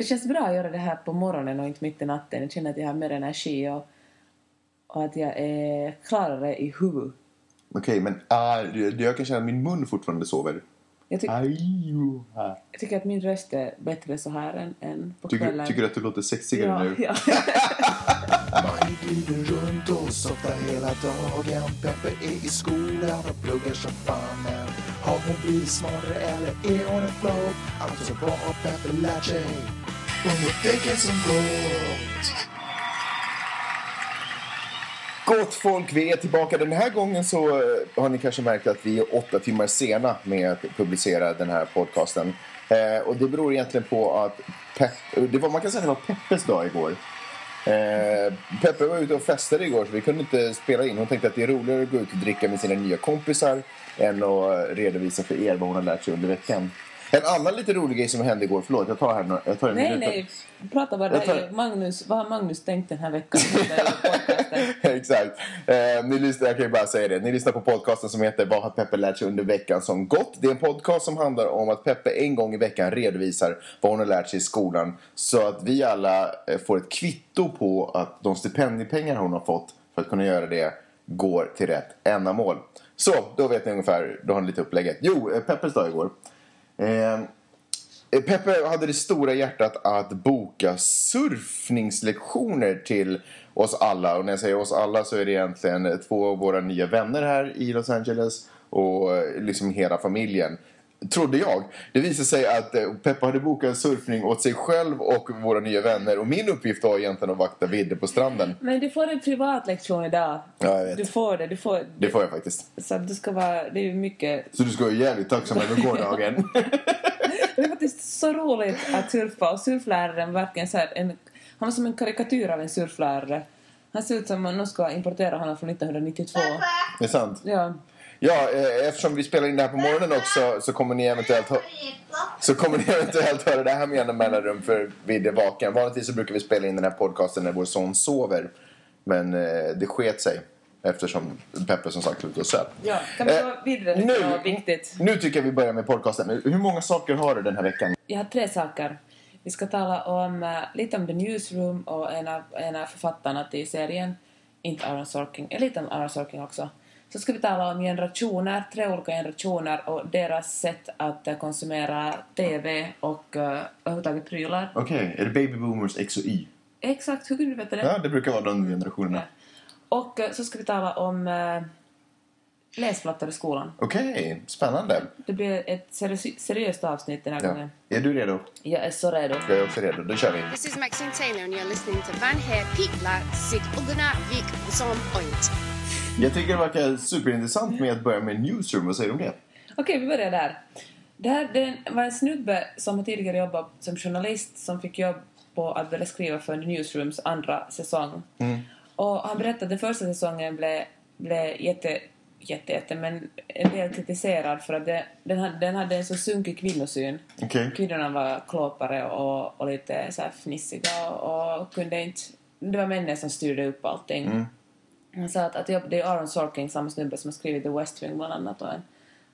Det känns bra att göra det här på morgonen och inte mitt i natten. Jag känner att jag har mer energi och, och att jag är klarare i huvudet. Okej, men uh, jag kan känna att min mun fortfarande sover. Jag, ty Ajo, jag tycker att min röst är bättre så här än, än på Tycker, kvällen. tycker du att du låter sexigare ja, nu? ja. Man glider runt och softar hela dagen Peppe är i skolan och pluggar som fan men Har hon blivit smartare eller är hon en flopp? Alltså vad har Peppe lärt sig under veckan som gått? Gott folk, vi är tillbaka. Den här gången så eh, har ni kanske märkt att vi är åtta timmar sena med att publicera den här podcasten. Eh, och det beror egentligen på att Pep- det var, man kan säga att det var Peppes dag igår. Eh, Peppe var ute och festade igår så vi kunde inte spela in. Hon tänkte att det är roligare att gå ut och dricka med sina nya kompisar än att eh, redovisa för er vad hon har lärt sig under veckan. En annan lite rolig grej som hände igår, förlåt jag tar här jag tar en Nej, minut. nej. Prata bara. Jag tar-. Magnus, vad har Magnus tänkt den här veckan? Exakt. Eh, ni lyssnar, jag kan ju bara säga det. Ni lyssnar på podcasten som heter Vad har Peppe lärt sig under veckan som gått? Det är en podcast som handlar om att Peppe en gång i veckan redovisar vad hon har lärt sig i skolan. Så att vi alla eh, får ett kvitto på att de stipendiepengar hon har fått för att kunna göra det går till rätt ändamål. Så, då vet ni ungefär, då har ni lite upplägget. Jo, eh, Peppes dag igår. Eh, eh, Peppe hade det stora hjärtat att boka surfningslektioner till oss alla. Och när jag säger oss alla så är det egentligen två av våra nya vänner här i Los Angeles och eh, liksom hela familjen. Trodde jag. Det visade sig att eh, Peppe hade bokat surfning åt sig själv och våra nya vänner. Och min uppgift var egentligen att vakta Vidde på stranden. Men du får en privatlektion idag. Ja, jag vet. Du får det. Du får, Det får jag faktiskt. Så du ska vara... Det är mycket... Så du ska vara jävligt tacksam över gårdagen. Det är faktiskt så roligt att surfa. Och surfläraren verkligen så här en... Han var som en karikatyr av en surflärare. Han ser ut som om någon ska importera honom från 1992. det är sant. Ja. Ja, eh, eftersom vi spelar in det här på morgonen också så kommer ni eventuellt. Så kommer ni eventuellt höra det här med jämna mellanrum för vid är vaken. Vanligtvis så brukar vi spela in den här podcasten när vår son sover. Men eh, det sket sig. Eftersom Peppe som sagt var och söp. ja. Kan vi Eh, gå vidare till nu- något viktigt? Nu tycker jag vi börjar med podcasten. Hur många saker har du den här veckan? Jag har tre saker. Vi ska tala om eh, lite om The Newsroom och en av, en av författarna till serien, inte Aaron Sorkin, eh, lite om Aaron Sorkin också. Så ska vi tala om generationer, tre olika generationer och deras sätt att eh, konsumera TV och uh, överhuvudtaget prylar. Okej, är det Baby Boomers X och Y? Exakt, hur kunde du veta det? Ja, det brukar vara de generationerna. Ja. Och eh, så ska vi tala om uh, läsplattor i skolan. Okej, spännande. Det blir ett seri- seriöst avsnitt den här Ja. gången. Är du redo? Jag är så redo. Jag är också redo. Då kör vi. This is Maxine Taylor and you're listening to Van Hair Pitla Sig Ugna Vik Som Oint. Jag tycker det verkar superintressant med att börja med Newsroom. Vad säger du om det? Okej, vi börjar där. Det här det var en snubbe som tidigare jobbat som journalist som fick jobb på att börja skriva för Newsrooms andra säsong. Och han berättade att den första säsongen blev, blev jätte, jätte, jätte, men en del kritiserad för att det, den, hade, den hade en så sunkig kvinnosyn. Okej. Kvinnorna var klåpare och, och lite så fnissiga och, och kunde inte... Det var männen som styrde upp allting. Han sa att, att det det är Aaron Sorkin, samma snubbe som har skrivit The West Wing bland annat och en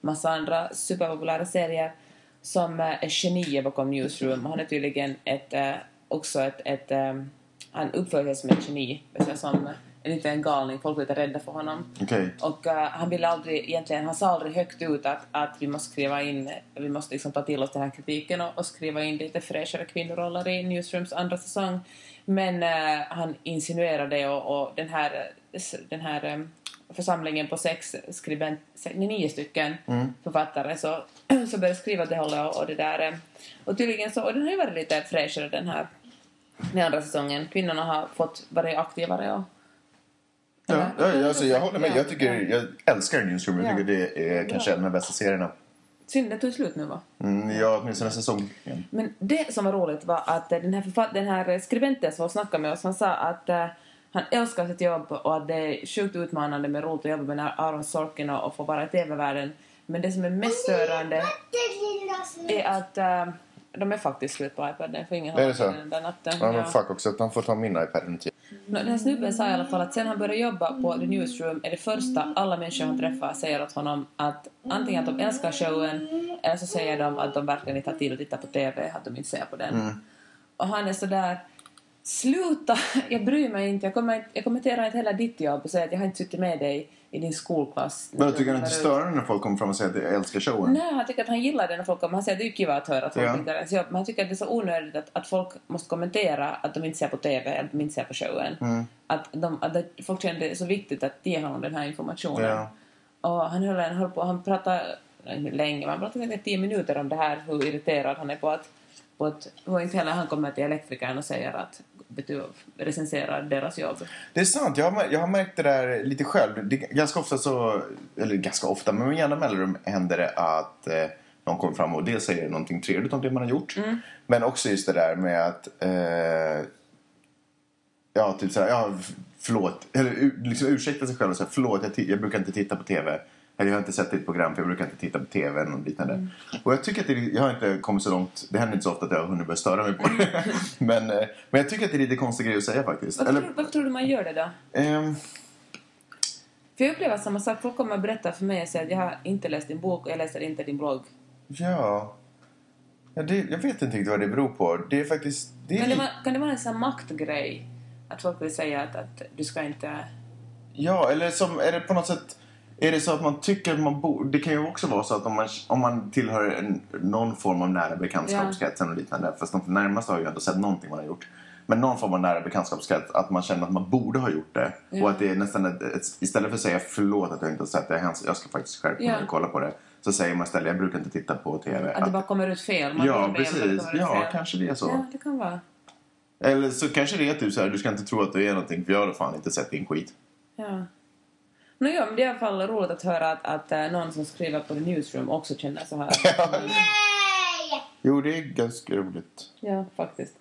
massa andra superpopulära serier som eh, är genier bakom Newsroom. Han är tydligen ett, eh, också ett, ett eh, han uppför sig som ett geni, jag, som en liten galning. Folk är lite rädda för honom. Okej. Och eh, han ville aldrig, egentligen, han sa aldrig högt ut att, att vi måste skriva in, vi måste liksom ta till oss den här kritiken och, och skriva in lite fräschare kvinnoroller i Newsrooms andra säsong. Men eh, han insinuerade och, och den här, eh, den här eh, församlingen på sex skribent, nio stycken författare så, så började skriva åt det hållet och, och det där. eh, Och tydligen så, och den har ju varit lite fräschare den här den andra säsongen. Kvinnorna har fått vara aktivare och Ja, ja, alltså, jag håller med. Ja, Jag, tycker, ja. jag älskar Newsroom. Jag Ja. tycker det är kanske en av de bästa serierna. Synd, det tog slut nu va? Mm, ja, åtminstone säsong en. Men det som var roligt var att den här, den här skribenten som snackade med oss, han sa att eh, han älskar sitt jobb och att det är sjukt utmanande med roligt att jobba med Aaron Sorkin och, och få vara i TV-världen. Men det som är mest störande är att eh, de är faktiskt slut på iPaden, för ingen har den där natten. Ja, men fuck också att han får ta min iPad under tiden. Nå, Den här snubben sa i alla fall att sen han började jobba på The Newsroom är det första alla människor han träffar säger åt honom att antingen att de älskar showen eller så säger de att de verkligen inte har tid att titta på TV, att de inte ser på den. Och han är sådär Sluta! Jag bryr mig inte. Jag, kommer, jag kommenterar inte heller ditt jobb och säger att jag har inte suttit med dig i din skolklass. Men tycker han inte störande när folk kommer fram och säger att jag älskar showen? Nej, han tycker att han gillar det när folk kommer. Han säger att det är kiva att höra att folk Ja. ens jobb. Men han tycker att det är så onödigt att, att folk måste kommentera att de inte ser på TV eller att de inte ser på showen. Mm. Att, de, att folk känner det är så viktigt att ge honom den här informationen. Ja. Och han höll, han höll på, han pratade länge, man pratade säkert tio minuter om det här, hur irriterad han är på att, på att hur inte heller han kommer till elektrikern och säger att vet du, recenserar deras jobb. Det är sant, jag har, jag har märkt det där lite själv. Det, ganska ofta så, eller ganska ofta, men med jämna mellanrum händer det att eh, någon kommer fram och dels säger någonting trevligt om det man har gjort. Men också just det där med att eh, Ja, typ såhär, ja, förlåt. Eller liksom ursäkta sig själv och säga förlåt, jag, jag brukar inte titta på TV. Eller jag har inte sett ditt program för jag brukar inte titta på TV något liknande. Och jag tycker att det, jag har inte kommit så långt, det händer inte så ofta att jag har hunnit börja störa mig på det. men, eh, men jag tycker att det är lite konstig grej att säga faktiskt. Varför, Eller, tror, varför tror du man gör det då? ehm, För jag upplever samma sak. Folk kommer att berätta för mig och säga att jag har inte läst din bok och jag läser inte din blogg. ja. ja det, jag vet inte riktigt vad det beror på. Det är faktiskt... Det är Kan det, vara, kan det vara en sån här maktgrej? Att folk vill säga att, att du ska inte... Ja, eller som, är det på något sätt... Är det så att man tycker att man borde... Det kan ju också vara så att om man, om man tillhör en, någon form av nära bekantskapskretsen och liknande. Fast de närmaste har ju ändå sett någonting man har gjort. Men någon form av nära bekantskapskrets, att man känner att man borde ha gjort det. Ja. Och att det är nästan ett, ett, istället för att säga förlåt att jag inte har sett det, jag ska faktiskt skärpa mig Ja. och kolla på det. Så säger man istället, jag brukar inte titta på TV. Att det bara kommer ut fel. Man ja, precis. Ja, fel. kanske det är så. Ja, det kan vara. Eller så kanske det är typ så här, du ska inte tro att du är någonting för jag har fan inte sett din skit. Ja. No, ja, men det är i alla fall roligt att höra att, att någon som skriver på The Newsroom också känner så här. Jo, det är ganska roligt. ja, faktiskt.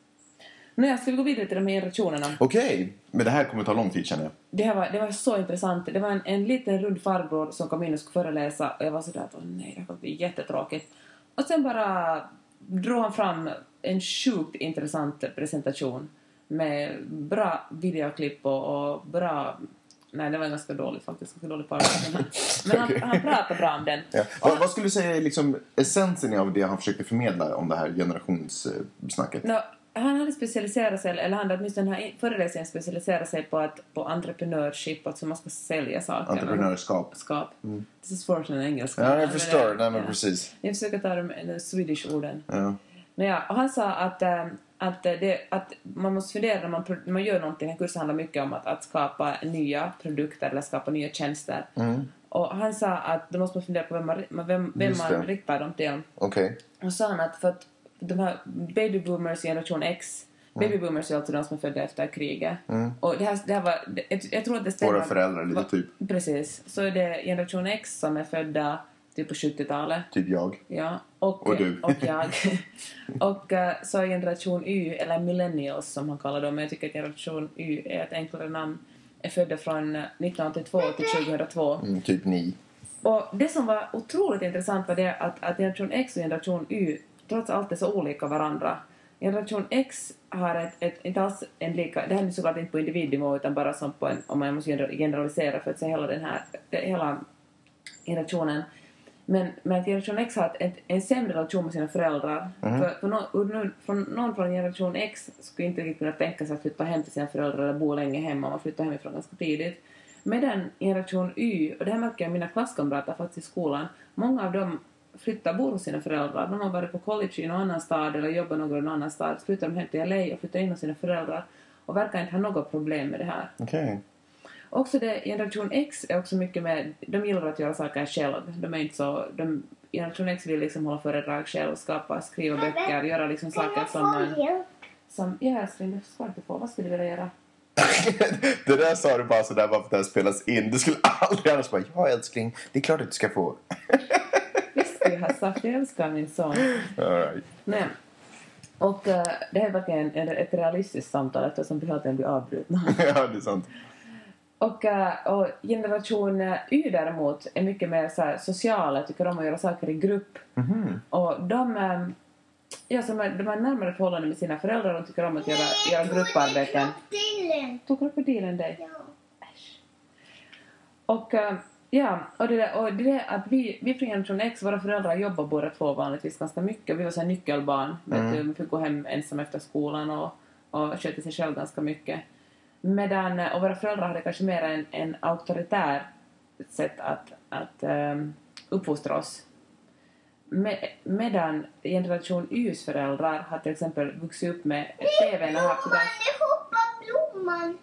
Nåja, ska vi gå vidare till de här generationerna? Okej, men det här kommer ta lång tid känner jag. Det, här var, det var så intressant. Det var en, en liten rund farbror som kom in och skulle föreläsa och jag var sådär att åh nej, det här kommer bli jättetråkigt. Och sen bara drog han fram en sjukt intressant presentation med bra videoklipp och, och bra... Nej, det var ganska dåligt faktiskt. Ganska dålig. Men han, han pratade bra om den. Ja. Vad, vad skulle du säga är liksom essensen av det han försökte förmedla om det här generationssnacket? Nå, han hade specialiserat sig, eller han hade åtminstone den här föreläsningen specialiserat sig på, att, på entreprenörskap, alltså man ska sälja saker. Entreprenörskap. Skap. Det är svårt med engelska. Ja, jag förstår. det- Nej, men ja. precis. Jag försöker ta de, de Swedish-orden. Ja. Nåja, och han sa att, eh, att, det, att man måste fundera när man, när man gör någonting. Den här kursen handlar mycket om att, att skapa nya produkter eller skapa nya tjänster. Mm. Och han sa att då måste man fundera på vem man, vem, vem man riktar dem till. Okej. Och sa han att för att de här baby boomers generation X Baby boomers är alltså de som är födda efter kriget. Och det här, det här var, jag, jag tror att det stämmer. Våra föräldrar lite typ. Precis. Så är det generation X som är födda typ på 70-talet. Typ jag. Ja, och, Och du. och jag. och eh, så är generation Y, eller millennials som han kallar dem, men jag tycker att generation Y är ett enklare namn, är födda från eh, 1982 till 2002. Mm, typ ni. Och det som var otroligt intressant var det att, att generation X och generation Y trots allt är så olika varandra. Generation X har ett, ett, inte alls en lika, det här är såklart inte på individnivå utan bara som på en, om man måste gener- generalisera för att se hela den här, hela generationen. Men, men att generation X har ett, en sämre relation med sina föräldrar. För, för någon, någon, från, någon från generation X skulle inte riktigt kunna tänka sig att flytta hem till sina föräldrar eller bo länge hemma. Man flyttar hemifrån ganska tidigt. Medan generation Y, och det här märker jag mina klasskamrater faktiskt i skolan, många av dem flyttar, bor hos sina föräldrar. De har varit på college i någon annan stad eller jobbar någon annan stad. Så flyttar de hem till LA och flyttar in hos sina föräldrar och verkar inte ha något problem med det här. Okej. Också det, generation X är också mycket med, de gillar att göra saker själv. De är inte så, de, generation X vill liksom hålla föredrag själv, skapa, skriva böcker, göra liksom saker som man, som, ja älskling, du ska inte få, vad skulle du vilja göra? det där sa du bara sådär bara för att det här spelas in. Du skulle aldrig annars bara, ja älskling, det är klart att du ska få. Visst jag ha sagt, jag älskar min son. All right. Nej. Och eh, det här är verkligen en, ett realistiskt samtal eftersom vi hela tiden blir avbrutna. ja, det är sant. Och, eh, och generation Y däremot är mycket mer så här, sociala, tycker om att göra saker i grupp. Och de, eh, ja, som är, de har närmare förhållanden med sina föräldrar, de tycker om att göra, göra grupparbeten. Tog krokodilen dig? Och eh, Ja, och det, där, och det där att vi, vi från generation X, våra föräldrar jobbar båda två vanligtvis ganska mycket. Vi var så här nyckelbarn, vet du, vi fick gå hem ensam efter skolan och, och sköta sig själv ganska mycket. Medan, och våra föräldrar hade kanske mer en, en auktoritär sätt att, att um, uppfostra oss. Med, medan generation Ys föräldrar har till exempel vuxit upp med TVn och haft sådär blomman.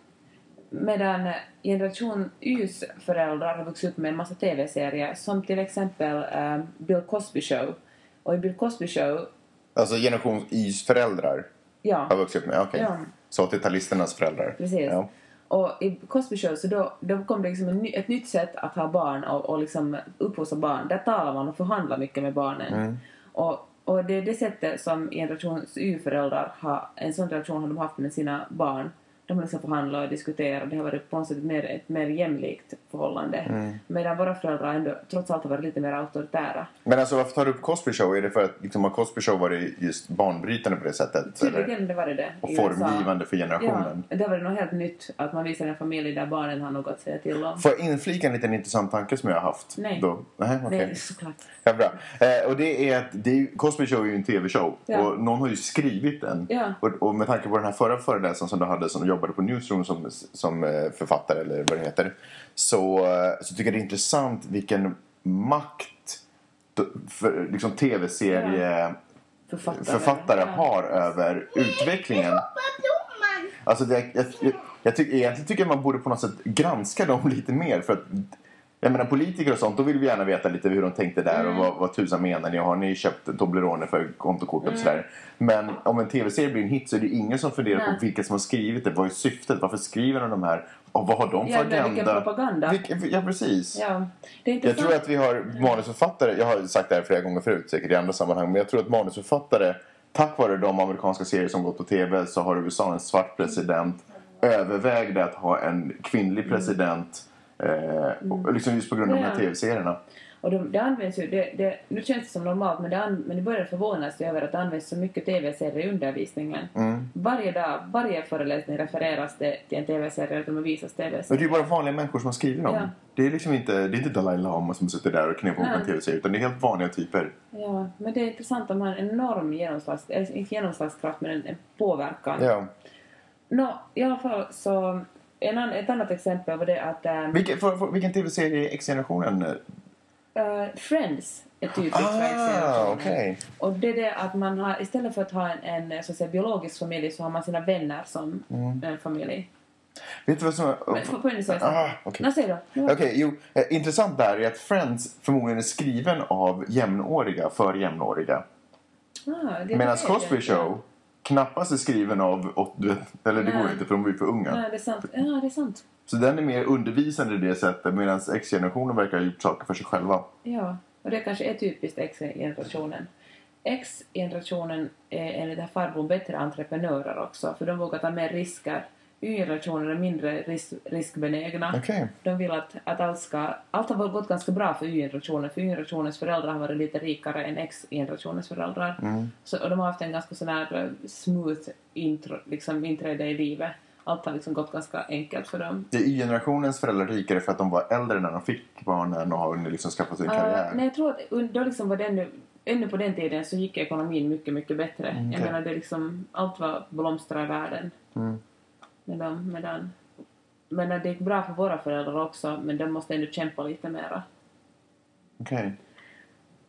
Medan generation Ys föräldrar har vuxit upp med en massa TV-serier som till exempel eh, Bill Cosby Show. Och i Bill Cosby Show, Alltså generation Ys föräldrar har ja, vuxit upp med? Okej. Ja. Så 80-talisternas föräldrar? precis. Ja. Och i Cosby Show så då, då kom det liksom en ett nytt sätt att ha barn och, och liksom uppfostra barn. Där talar man och förhandlar mycket med barnen. Och, och det är det sättet som generation Y-föräldrar har, en sån relation har de haft med sina barn. De liksom förhandlat och diskuterat. Det har varit på något sätt mer, ett mer jämlikt förhållande. Medan våra föräldrar ändå trots allt har varit lite mer auktoritära. Men alltså varför tar du upp Cosby Show? Är det för att liksom, har Cosby Show varit just banbrytande på det sättet? Tydligen det var det det. Och formgivande för generationen? Ja, det var något helt nytt att man visar en familj där barnen har något att säga till om. Får jag inflika en liten intressant tanke som jag har haft? Nej. Då? Nej, okej. Nej, såklart. Ja, bra. Eh, och det är att det är, Cosby Show är ju en tv-show Ja. och någon har ju skrivit den. Ja. Och, och med tanke på den här förra föreläsaren som du hade som jobbade på Newsroom som, som eh, författare eller vad det heter. Så, så tycker jag det är intressant vilken makt för, liksom tv-serieförfattare Författare. Ja. har över utvecklingen. Alltså det, jag, jag, jag tycker, egentligen tycker jag man borde på något sätt granska dem lite mer. För att, jag menar politiker och sånt, då vill vi gärna veta lite hur de tänkte där och vad, vad tusan menar ni? Har ni köpt Toblerone för kontokort och sådär? Men om en tv-serie blir en hit så är det ingen som funderar Nej. på vilka som har skrivit det. Vad är syftet? Varför skriver de de här? Och vad har de för Ja, men vilken agenda? propaganda. Vilken, ja, precis. Ja, Jag tror att vi har manusförfattare, jag har sagt det här flera gånger förut säkert i andra sammanhang, men jag tror att manusförfattare, tack vare de amerikanska serier som gått på tv så har USA en svart president, övervägde att ha en kvinnlig president, eh, och liksom just på grund av de här Ja. tv-serierna. Och de, det används ju, det, det, nu känns det som normalt, men det, an, men det börjar förvånas jag över att det används så mycket tv-serier i undervisningen. Mm. Varje dag, varje föreläsning refereras det till en tv-serie, att de visat Men det är tv-serier. ju bara vanliga människor som har skrivit dem. Ja. Det är liksom inte, det är inte Dalai Lama som sitter där och knäpper ihop en tv-serie, utan det är helt vanliga typer. Ja, men det är intressant man har en enorm genomslags, eller inte genomslagskraft, men en, en påverkan. Ja. Nå, i alla fall så, en an, ett annat exempel var det att ähm, Vilken, för, för, vilken tv-serie är X-generationen? äh, Friends är typiskt för Ah, X-generationen. okej. Och det är det att man har, istället för att ha en, en så att säga, biologisk familj så har man sina vänner som Mm. en familj. Vet du vad som... Men? Ah, säg då. Jo. Eh, intressant där är att Friends förmodligen är skriven av jämnåriga för jämnåriga. Ah, Medan Cosby. Show knappast är skriven av... åt- du vet, Eller det Nej. går inte för de blir för unga. Nej, det är sant. Ja, det är sant. Så den är mer undervisande i det sättet medan X-generationen verkar ha gjort saker för sig själva. Ja, och det kanske är typiskt X-generationen. X-generationen är enligt här farbrorn bättre entreprenörer också, för de vågar ta mer risker. Y-generationen är mindre risk, riskbenägna. Okej. De vill att, att allt ska... Allt har gått ganska bra för Y-generationen, för Y-generationens föräldrar har varit lite rikare än X-generationens föräldrar. Så, och de har haft en ganska sån här eh, smooth intro, liksom, inträde i livet. Allt har liksom gått ganska enkelt för dem. Det är Y-generationens föräldrar rikare för att de var äldre när de fick barnen och har liksom skaffat sig en karriär. Uh, nej, jag tror att då liksom var det ännu, ännu på den tiden så gick ekonomin mycket, mycket bättre. Mm, Jag okej. menar, det liksom, allt var blomstra i världen. Mm. Medan, medan, men det gick bra för våra föräldrar också, men de måste ändå kämpa lite mera. Okej.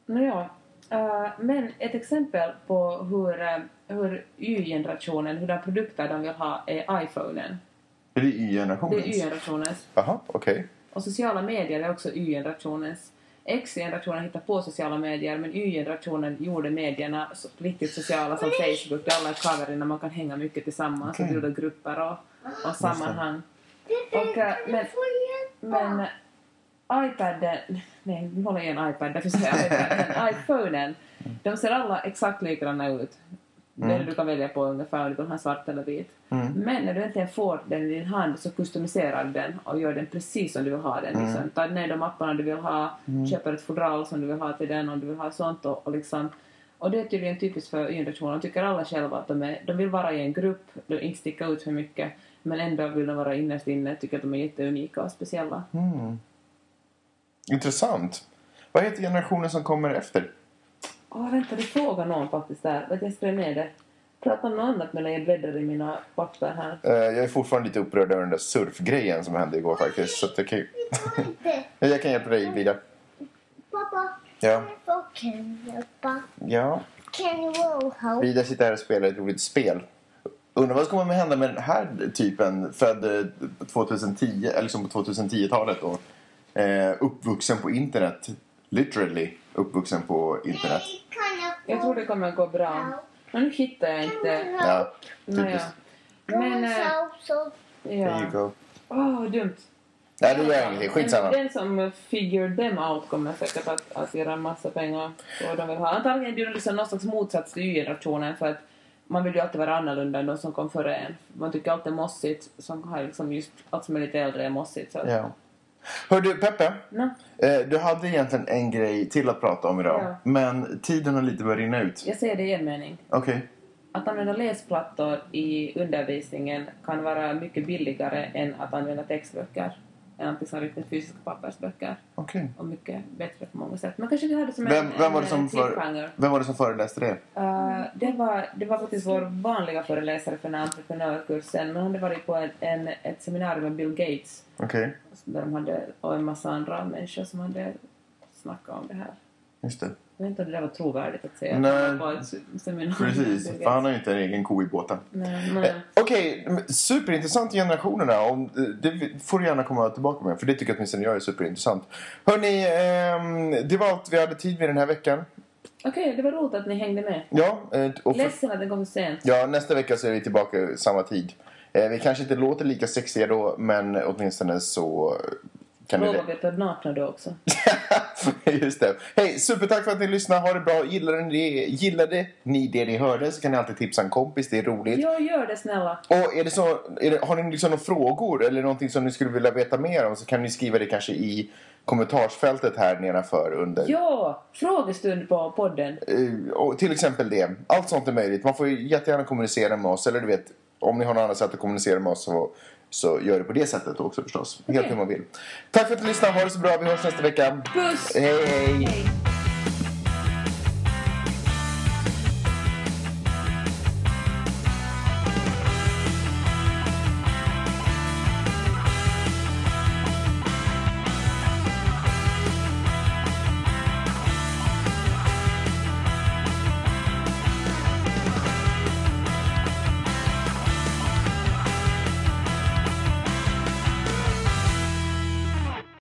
Nåja, uh, men ett exempel på hur, uh, hur Y-generationen, hur de produkter de vill ha är iPhonen. Är det Det är Y-generationens? Y-generationens. Jaha, okej. Och sociala medier är också Y-generationens. X-generationen hittade på sociala medier men Y-generationen gjorde medierna så, riktigt sociala som Facebook där alla är cover när man kan hänga mycket tillsammans Okej. och bilda grupper och, och sammanhang. Och, äh, men, men äh, iPaden, nej nu håller jag en iPad, därför säger jag iPad, men iPhonen, de ser alla exakt likadana ut. Det du kan välja på ungefär om du vill ha svart eller vit. Men när du äntligen får den i din hand så customiserar du den och gör den precis som du vill ha den. Liksom. Ta ner de apparna du vill ha, köper ett fodral som du vill ha till den om du vill ha sånt och, och liksom och det är tydligen typiskt för generationen. De tycker alla själva att de, är, de vill vara i en grupp, de inte sticka ut för mycket men ändå vill de vara innerst inne, tycker att de är jätteunika och speciella. Mm. Intressant. Vad heter generationen som kommer efter? Åh, vänta, du frågar någon faktiskt där. Vet jag skrev ner det. Prata om något annat medan jag bläddrar i mina papper här. Eh, jag är fortfarande lite upprörd över den där surfgrejen som hände igår faktiskt. Så att jag, kan, ju- jag kan hjälpa dig Vida. Pappa. Ja. Kan jag hjälpa? Ja. Can you? Vida sitter här och spelar ett roligt spel. Undrar vad som kommer hända med den här typen född eh, 2010, eller liksom på 2010-talet då. Eh, uppvuxen på internet. Literally uppvuxen på internet. Jag tror det kommer att gå bra. Men nu hittar jag inte. Ja, typiskt. Men, äh, you ja. Åh, dumt. Nej, det gör ingenting. Skitsamma. Den som figure them out kommer säkert att, att göra en massa pengar de vill ha. Antagligen är det liksom någon slags motsats till Y-generationen för att man vill ju alltid vara annorlunda än de som kom före en. Man tycker allt är mossigt, som har liksom just allt som är lite äldre är mossigt. Så. Ja. Hör du, Peppe. Eh, du hade egentligen en grej till att prata om idag. Ja. Men tiden har lite börjat rinna ut. jag säger det i en mening. Okej. Att använda läsplattor i undervisningen kan vara mycket billigare än att använda textböcker. Än att liksom riktigt fysiska pappersböcker. Okej. Och mycket bättre på många sätt. Men kanske vi har det som Vem, en, vem, var det som för, cliffhanger. vem var det som föreläste det? Uh, det, var, det var faktiskt vår vanliga föreläsare för den här entreprenörkursen. Men han hade varit på en, en, ett seminarium med Bill Gates. Okej, Där de hade, och en massa andra människor som hade snackat om det här. just det. Vet inte om det där var trovärdigt att säga. Nej. med Precis, för han har ju inte en egen ko i båten. Eh. Okej, men superintressant generationerna. Om, eh, det får du gärna komma tillbaka med, för det tycker jag åtminstone jag är superintressant. Hörni, ehm, det var allt vi hade tid med den här veckan. Okej, det var roligt att ni hängde med. Ja, eh, och för, Ledsen att den kom sent. ja, nästa vecka så är vi tillbaka samma tid. Eh, vi kanske inte låter lika sexiga då, men åtminstone så kan ni... Vi att vara nakna då också. Just det. Hej, supertack för att ni lyssnade. Ha det bra. Gillade ni, gillade ni det ni hörde så kan ni alltid tipsa en kompis. Det är roligt. Ja, gör det snälla. Och är det så, är det, har ni liksom några frågor eller någonting som ni skulle vilja veta mer om så kan ni skriva det kanske i kommentarsfältet här nedanför under. Ja, frågestund på podden. Eh, och till exempel det. Allt sånt är möjligt. Man får ju jättegärna kommunicera med oss. Eller du vet, om ni har något annat sätt att kommunicera med oss så, så gör det på det sättet också förstås. Helt hur man vill. Tack för att ni lyssnade. Ha det så bra. Vi hörs nästa vecka. Puss! Hej, hej. Hej.